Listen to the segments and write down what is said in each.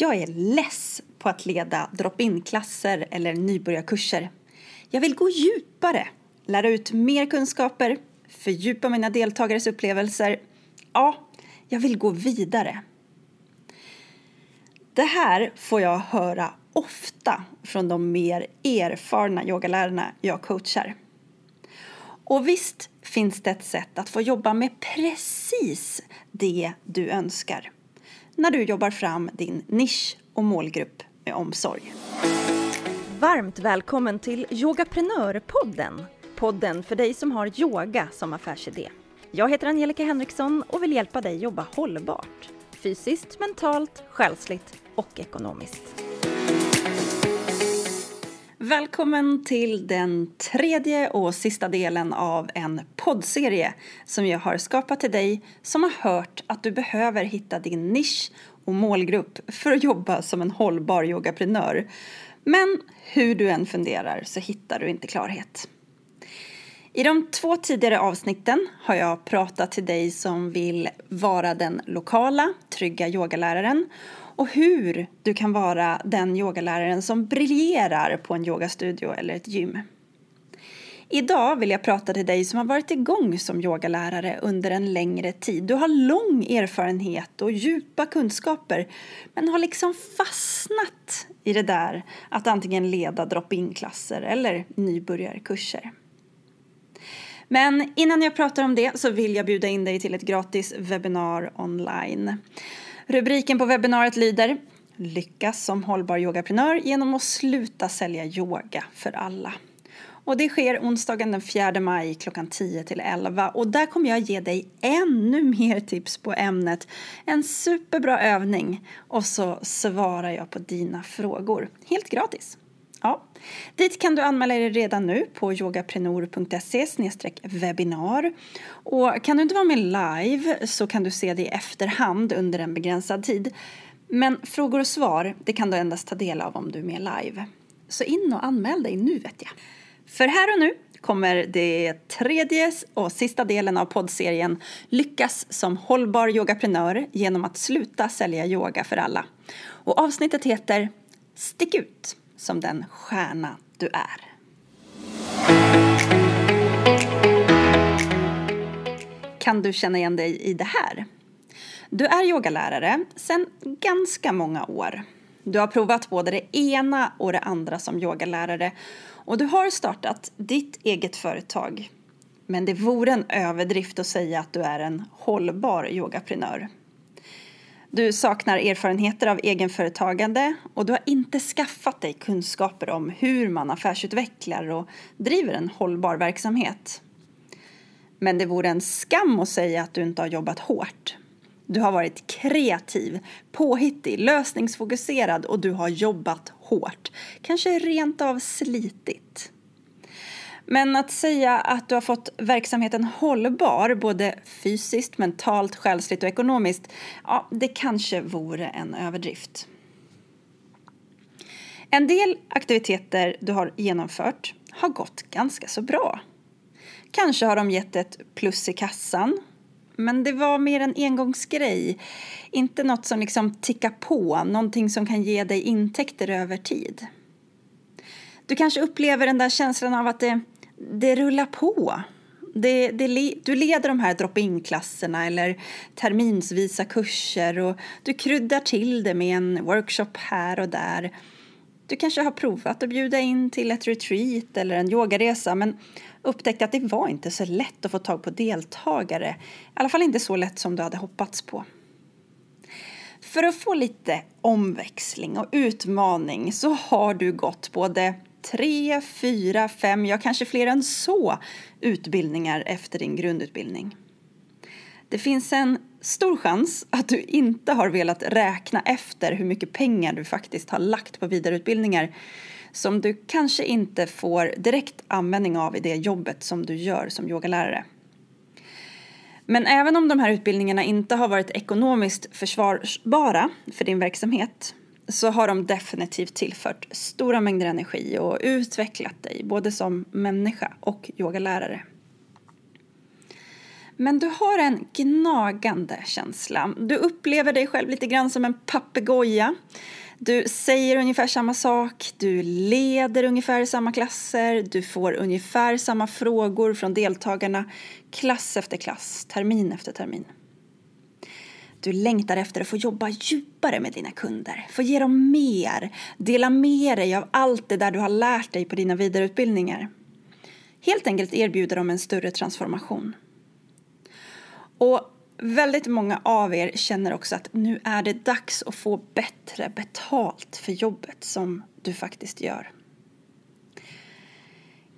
Jag är less på att leda drop-in-klasser eller nybörjarkurser. Jag vill gå djupare, lära ut mer kunskaper, fördjupa mina deltagares upplevelser. Ja, jag vill gå vidare. Det här får jag höra ofta från de mer erfarna yogalärarna jag coachar. Och visst finns det ett sätt att få jobba med precis det du önskar när du jobbar fram din nisch och målgrupp med omsorg. Varmt välkommen till Yogaprenörpodden. Podden för dig som har yoga som affärsidé. Jag heter Angelica Henriksson och vill hjälpa dig jobba hållbart. Fysiskt, mentalt, själsligt och ekonomiskt. Välkommen till den tredje och sista delen av en poddserie som jag har skapat till dig som har hört att du behöver hitta din nisch och målgrupp för att jobba som en hållbar yogaprenör. Men hur du än funderar så hittar du inte klarhet. I de två tidigare avsnitten har jag pratat till dig som vill vara den lokala, trygga yogaläraren och hur du kan vara den yogaläraren som briljerar på en yogastudio eller ett gym. Idag vill jag prata till dig som har varit igång som yogalärare under en längre tid. Du har lång erfarenhet och djupa kunskaper men har liksom fastnat i det där att antingen leda drop-in-klasser eller nybörjarkurser. Men innan jag pratar om det så vill jag bjuda in dig till ett gratis webbinar online. Rubriken på webbinariet lyder Lyckas som hållbar yogaprenör genom att sluta sälja yoga för alla. Och det sker onsdagen den 4 maj klockan 10 till 11 och där kommer jag ge dig ännu mer tips på ämnet. En superbra övning och så svarar jag på dina frågor helt gratis. Ja, dit kan du anmäla dig redan nu på yogaprenor.se webinar. Och kan du inte vara med live så kan du se det i efterhand under en begränsad tid. Men frågor och svar det kan du endast ta del av om du är med live. Så in och anmäl dig nu vet jag. För här och nu kommer det tredje och sista delen av poddserien Lyckas som hållbar yogaprenör genom att sluta sälja yoga för alla. Och avsnittet heter Stick ut som den stjärna du är. Kan du känna igen dig i det här? Du är yogalärare sedan ganska många år. Du har provat både det ena och det andra som yogalärare och du har startat ditt eget företag. Men det vore en överdrift att säga att du är en hållbar yogaprenör. Du saknar erfarenheter av egenföretagande och du har inte skaffat dig kunskaper om hur man affärsutvecklar och driver en hållbar verksamhet. Men det vore en skam att säga att du inte har jobbat hårt. Du har varit kreativ, påhittig, lösningsfokuserad och du har jobbat hårt. Kanske rent av slitit. Men att säga att du har fått verksamheten hållbar, både fysiskt, mentalt, själsligt och ekonomiskt, ja, det kanske vore en överdrift. En del aktiviteter du har genomfört har gått ganska så bra. Kanske har de gett ett plus i kassan, men det var mer en engångsgrej. Inte något som liksom tickar på, någonting som kan ge dig intäkter över tid. Du kanske upplever den där känslan av att det det rullar på. Det, det, du leder de här drop-in-klasserna eller terminsvisa kurser och du kryddar till det med en workshop här och där. Du kanske har provat att bjuda in till ett retreat eller en yogaresa men upptäckte att det var inte så lätt att få tag på deltagare. I alla fall inte så lätt som du hade hoppats på. För att få lite omväxling och utmaning så har du gått både tre, fyra, fem, ja kanske fler än så utbildningar efter din grundutbildning. Det finns en stor chans att du inte har velat räkna efter hur mycket pengar du faktiskt har lagt på vidareutbildningar som du kanske inte får direkt användning av i det jobbet som du gör som yogalärare. Men även om de här utbildningarna inte har varit ekonomiskt försvarbara för din verksamhet så har de definitivt tillfört stora mängder energi och utvecklat dig både som människa och yogalärare. Men du har en gnagande känsla. Du upplever dig själv lite grann som en papegoja. Du säger ungefär samma sak, du leder ungefär samma klasser, du får ungefär samma frågor från deltagarna klass efter klass, termin efter termin. Du längtar efter att få jobba djupare med dina kunder, få ge dem mer, dela med dig av allt det där du har lärt dig på dina vidareutbildningar. Helt enkelt erbjuda dem en större transformation. Och väldigt många av er känner också att nu är det dags att få bättre betalt för jobbet som du faktiskt gör.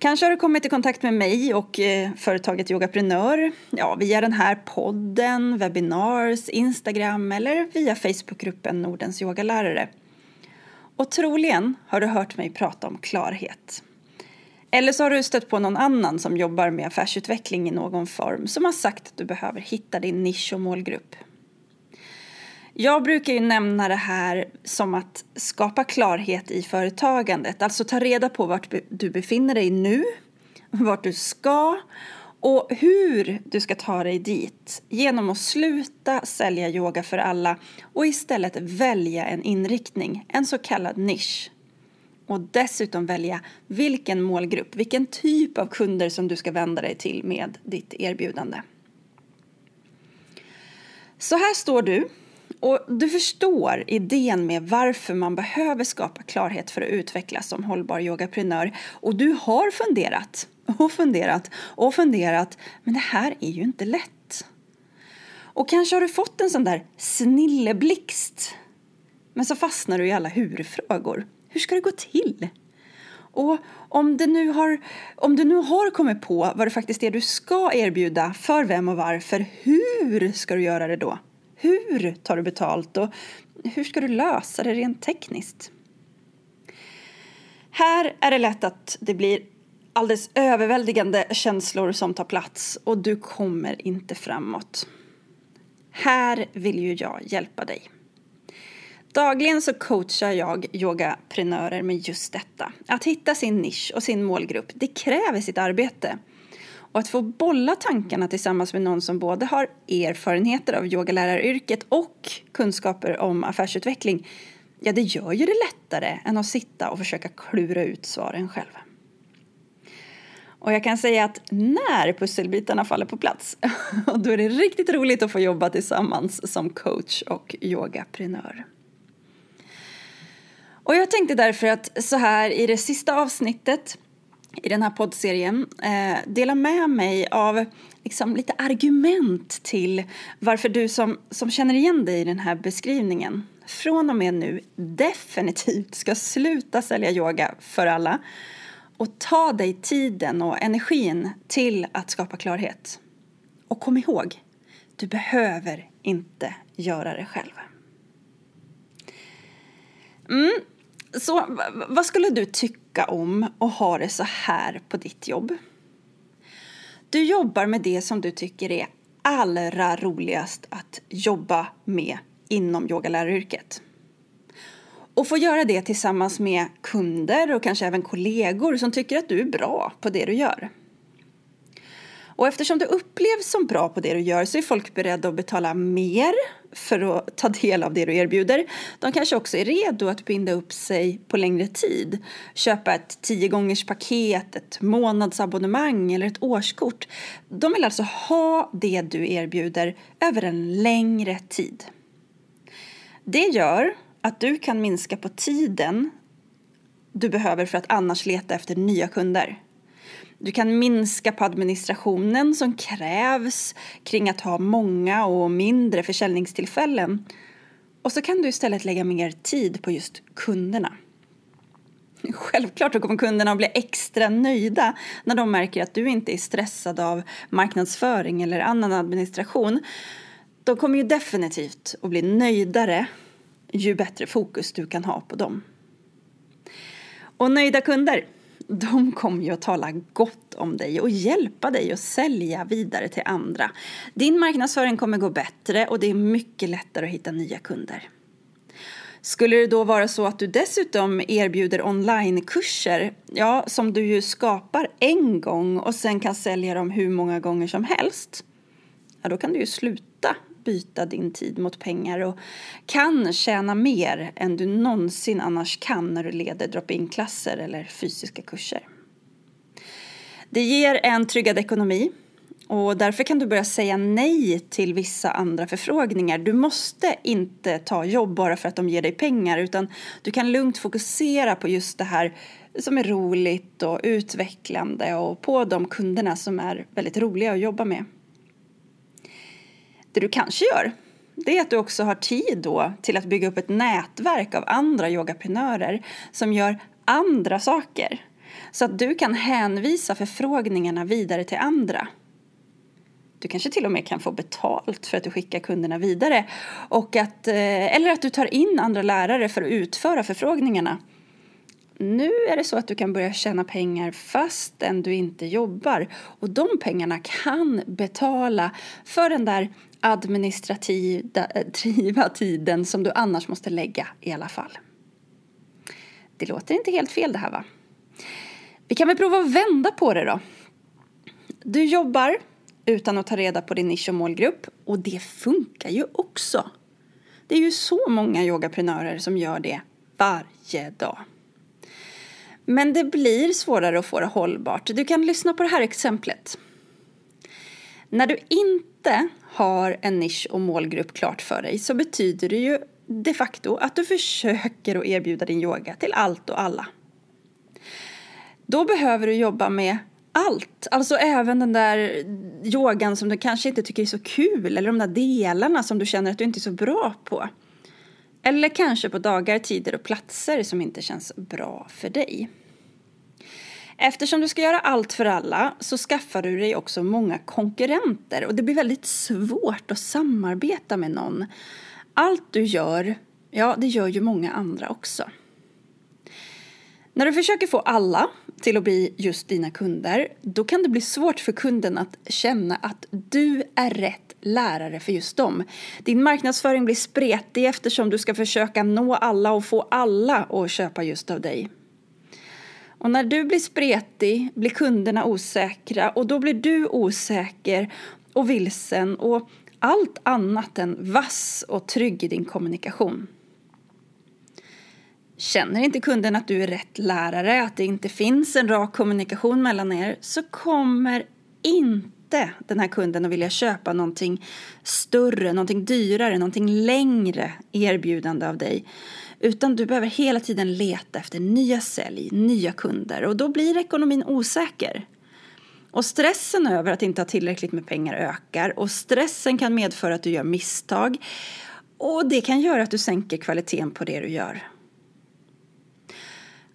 Kanske har du kommit i kontakt med mig och eh, företaget Yogaprenör ja, via den här podden, webinars, Instagram eller via Facebookgruppen Nordens yogalärare. Och troligen har du hört mig prata om klarhet. Eller så har du stött på någon annan som jobbar med affärsutveckling i någon form som har sagt att du behöver hitta din nisch och målgrupp. Jag brukar ju nämna det här som att skapa klarhet i företagandet, alltså ta reda på vart du befinner dig nu, vart du ska och hur du ska ta dig dit genom att sluta sälja yoga för alla och istället välja en inriktning, en så kallad nisch. Och dessutom välja vilken målgrupp, vilken typ av kunder som du ska vända dig till med ditt erbjudande. Så här står du och du förstår idén med varför man behöver skapa klarhet för att utvecklas som hållbar yogaprenör. Och du har funderat och funderat och funderat, men det här är ju inte lätt. Och kanske har du fått en sån där snilleblixt. Men så fastnar du i alla hur-frågor. Hur ska det gå till? Och om, du, nu har, om du nu har kommit på vad det faktiskt är du ska erbjuda, för vem och varför, hur ska du göra det då? Hur tar du betalt och hur ska du lösa det rent tekniskt? Här är det lätt att det blir alldeles överväldigande känslor som tar plats och du kommer inte framåt. Här vill ju jag hjälpa dig. Dagligen så coachar jag yogaprenörer med just detta. Att hitta sin nisch och sin målgrupp, det kräver sitt arbete. Och att få bolla tankarna tillsammans med någon som både har erfarenheter av yogaläraryrket och kunskaper om affärsutveckling, ja det gör ju det lättare än att sitta och försöka klura ut svaren själv. Och jag kan säga att när pusselbitarna faller på plats, då är det riktigt roligt att få jobba tillsammans som coach och yogaprenör. Och jag tänkte därför att så här i det sista avsnittet i den här poddserien eh, dela med mig av liksom, lite argument till varför du som, som känner igen dig i den här beskrivningen från och med nu definitivt ska sluta sälja yoga för alla och ta dig tiden och energin till att skapa klarhet. Och kom ihåg, du behöver inte göra det själv. Mm, så vad skulle du tycka om och ha det så här på ditt jobb? Du jobbar med det som du tycker är allra roligast att jobba med inom yogaläraryrket. Och få göra det tillsammans med kunder och kanske även kollegor som tycker att du är bra på det du gör. Och eftersom du upplevs som bra på det du gör så är folk beredda att betala mer för att ta del av det du erbjuder. De kanske också är redo att binda upp sig på längre tid. Köpa ett tio gångers paket, ett månadsabonnemang eller ett årskort. De vill alltså ha det du erbjuder över en längre tid. Det gör att du kan minska på tiden du behöver för att annars leta efter nya kunder. Du kan minska på administrationen som krävs kring att ha många och mindre försäljningstillfällen. Och så kan du istället lägga mer tid på just kunderna. Självklart kommer kunderna att bli extra nöjda när de märker att du inte är stressad av marknadsföring eller annan administration. De kommer ju definitivt att bli nöjdare ju bättre fokus du kan ha på dem. Och nöjda kunder de kommer ju att tala gott om dig och hjälpa dig att sälja vidare till andra. Din marknadsföring kommer gå bättre och det är mycket lättare att hitta nya kunder. Skulle det då vara så att du dessutom erbjuder onlinekurser, ja, som du ju skapar en gång och sen kan sälja dem hur många gånger som helst, ja, då kan du ju sluta byta din tid mot pengar och kan tjäna mer än du någonsin annars kan när du leder drop-in-klasser eller fysiska kurser. Det ger en tryggad ekonomi och därför kan du börja säga nej till vissa andra förfrågningar. Du måste inte ta jobb bara för att de ger dig pengar utan du kan lugnt fokusera på just det här som är roligt och utvecklande och på de kunderna som är väldigt roliga att jobba med. Det du kanske gör det är att du också har tid då till att bygga upp ett nätverk av andra yogaprenörer som gör andra saker så att du kan hänvisa förfrågningarna vidare till andra. Du kanske till och med kan få betalt för att du skickar kunderna vidare. Och att, eh, eller att du tar in andra lärare för att utföra förfrågningarna. Nu är det så att du kan börja tjäna pengar fastän du inte jobbar. Och de pengarna kan betala för den där administrativa eh, tiden som du annars måste lägga i alla fall. Det låter inte helt fel det här va? Vi kan väl prova att vända på det då. Du jobbar utan att ta reda på din nisch och målgrupp och det funkar ju också. Det är ju så många yogaprenörer som gör det varje dag. Men det blir svårare att få det hållbart. Du kan lyssna på det här exemplet. När du inte har en nisch och målgrupp klart för dig så betyder det ju de facto att du försöker att erbjuda din yoga till allt och alla. Då behöver du jobba med allt, alltså även den där yogan som du kanske inte tycker är så kul eller de där delarna som du känner att du inte är så bra på. Eller kanske på dagar, tider och platser som inte känns bra för dig. Eftersom du ska göra allt för alla så skaffar du dig också många konkurrenter och det blir väldigt svårt att samarbeta med någon. Allt du gör, ja det gör ju många andra också. När du försöker få alla till att bli just dina kunder, då kan det bli svårt för kunden att känna att du är rätt lärare för just dem. Din marknadsföring blir spretig eftersom du ska försöka nå alla och få alla att köpa just av dig. Och när du blir spretig blir kunderna osäkra och då blir du osäker och vilsen och allt annat än vass och trygg i din kommunikation. Känner inte kunden att du är rätt lärare, att det inte finns en rak kommunikation mellan er, så kommer inte den här kunden att vilja köpa någonting större, någonting dyrare, någonting längre erbjudande av dig. Utan du behöver hela tiden leta efter nya sälj, nya kunder och då blir ekonomin osäker. Och stressen över att inte ha tillräckligt med pengar ökar och stressen kan medföra att du gör misstag och det kan göra att du sänker kvaliteten på det du gör.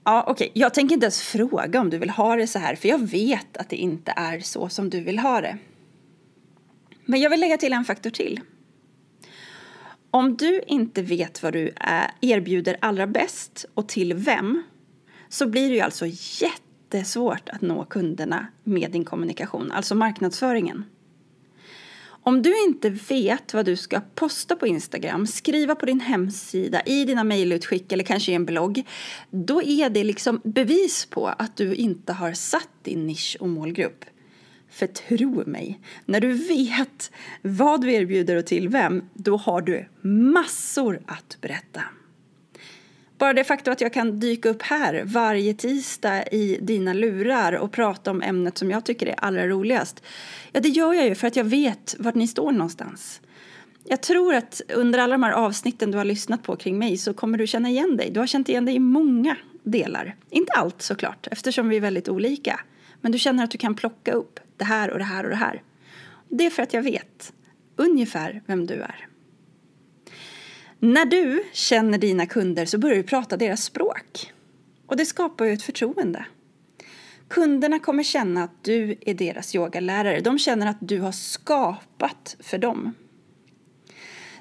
Ja, okej. Okay. Jag tänker inte ens fråga om du vill ha det så här för jag vet att det inte är så som du vill ha det. Men jag vill lägga till en faktor till. Om du inte vet vad du eh, erbjuder allra bäst och till vem så blir det ju alltså jättesvårt att nå kunderna med din kommunikation, alltså marknadsföringen. Om du inte vet vad du ska posta på Instagram, skriva på din hemsida, i dina mejlutskick eller kanske i en blogg, då är det liksom bevis på att du inte har satt din nisch och målgrupp. För tro mig, när du vet vad du erbjuder och till vem, då har du massor att berätta. Bara det faktum att jag kan dyka upp här varje tisdag i dina lurar och prata om ämnet som jag tycker är allra roligast. Ja, det gör jag ju för att jag vet vart ni står någonstans. Jag tror att under alla de här avsnitten du har lyssnat på kring mig så kommer du känna igen dig. Du har känt igen dig i många delar. Inte allt såklart, eftersom vi är väldigt olika. Men du känner att du kan plocka upp det här och det här och det här. Det är för att jag vet ungefär vem du är. När du känner dina kunder så börjar du prata deras språk. Och det skapar ju ett förtroende. Kunderna kommer känna att du är deras yogalärare. De känner att du har skapat för dem.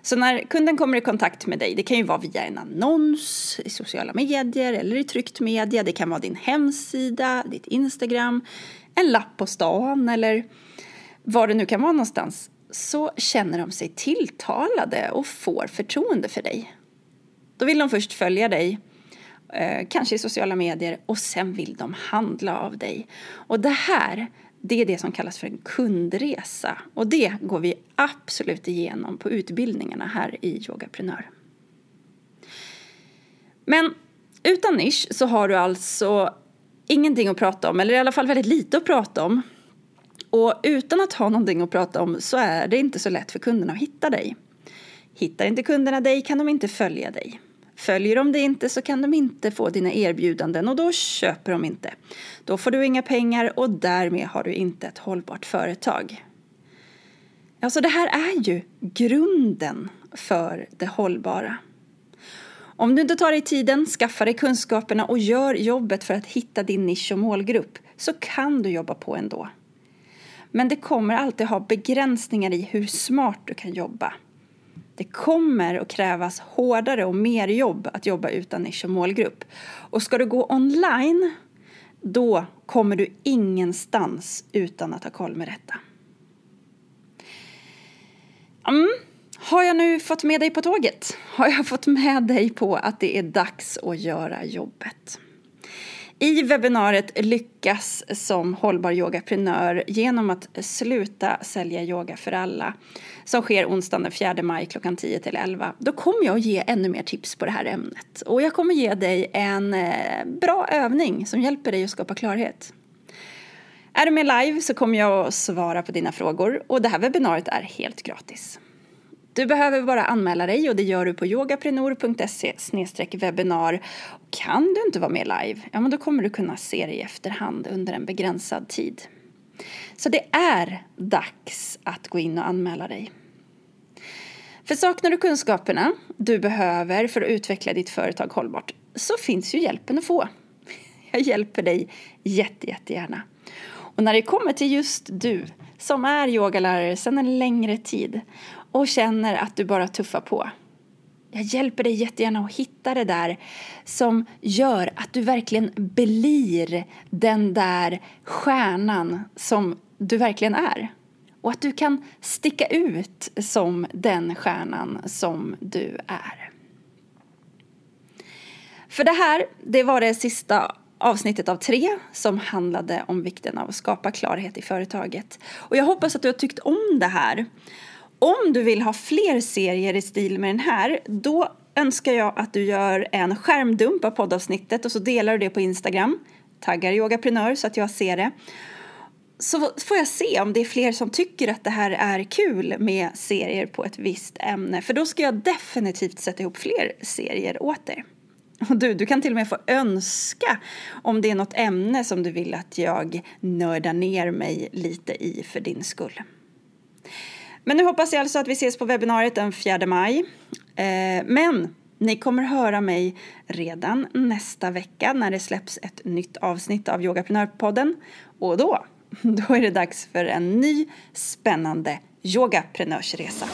Så när kunden kommer i kontakt med dig, det kan ju vara via en annons i sociala medier eller i tryckt media, det kan vara din hemsida, ditt Instagram, en lapp på stan eller var det nu kan vara någonstans så känner de sig tilltalade och får förtroende för dig. Då vill de först följa dig, eh, kanske i sociala medier, och sen vill de handla av dig. Och det här, det är det som kallas för en kundresa. Och det går vi absolut igenom på utbildningarna här i Yogaprenör. Men utan nisch så har du alltså ingenting att prata om, eller i alla fall väldigt lite att prata om. Och utan att ha någonting att prata om så är det inte så lätt för kunderna att hitta dig. Hittar inte kunderna dig kan de inte följa dig. Följer de dig inte så kan de inte få dina erbjudanden och då köper de inte. Då får du inga pengar och därmed har du inte ett hållbart företag. Alltså det här är ju grunden för det hållbara. Om du inte tar dig tiden, skaffar dig kunskaperna och gör jobbet för att hitta din nisch och målgrupp så kan du jobba på ändå. Men det kommer alltid ha begränsningar i hur smart du kan jobba. Det kommer att krävas hårdare och mer jobb att jobba utan nisch och målgrupp. Och ska du gå online, då kommer du ingenstans utan att ha koll med detta. Mm. Har jag nu fått med dig på tåget? Har jag fått med dig på att det är dags att göra jobbet? I webbinariet Lyckas som hållbar yogaprenör genom att sluta sälja yoga för alla som sker onsdagen den 4 maj klockan 10 till 11. Då kommer jag att ge ännu mer tips på det här ämnet och jag kommer ge dig en eh, bra övning som hjälper dig att skapa klarhet. Är du med live så kommer jag att svara på dina frågor och det här webbinariet är helt gratis. Du behöver bara anmäla dig och det gör du på yogaprenor.se webbinar. Kan du inte vara med live, ja men då kommer du kunna se det i efterhand under en begränsad tid. Så det är dags att gå in och anmäla dig. För saknar du kunskaperna du behöver för att utveckla ditt företag hållbart så finns ju hjälpen att få. Jag hjälper dig jätte, jättegärna. Och när det kommer till just du som är yogalärare sedan en längre tid och känner att du bara tuffar på. Jag hjälper dig jättegärna att hitta det där som gör att du verkligen blir den där stjärnan som du verkligen är. Och att du kan sticka ut som den stjärnan som du är. För det här, det var det sista avsnittet av tre som handlade om vikten av att skapa klarhet i företaget. Och jag hoppas att du har tyckt om det här. Om du vill ha fler serier i stil med den här, då önskar jag att du gör en skärmdump av poddavsnittet och så delar du det på Instagram. Taggar yogaprenör så att jag ser det. Så får jag se om det är fler som tycker att det här är kul med serier på ett visst ämne. För då ska jag definitivt sätta ihop fler serier åt er. Och du, du kan till och med få önska om det är något ämne som du vill att jag nördar ner mig lite i för din skull. Men nu hoppas jag alltså att vi ses på webbinariet den 4 maj. Eh, men ni kommer höra mig redan nästa vecka när det släpps ett nytt avsnitt av Yogaprenörpodden. Och då, då är det dags för en ny spännande yogaprenörsresa.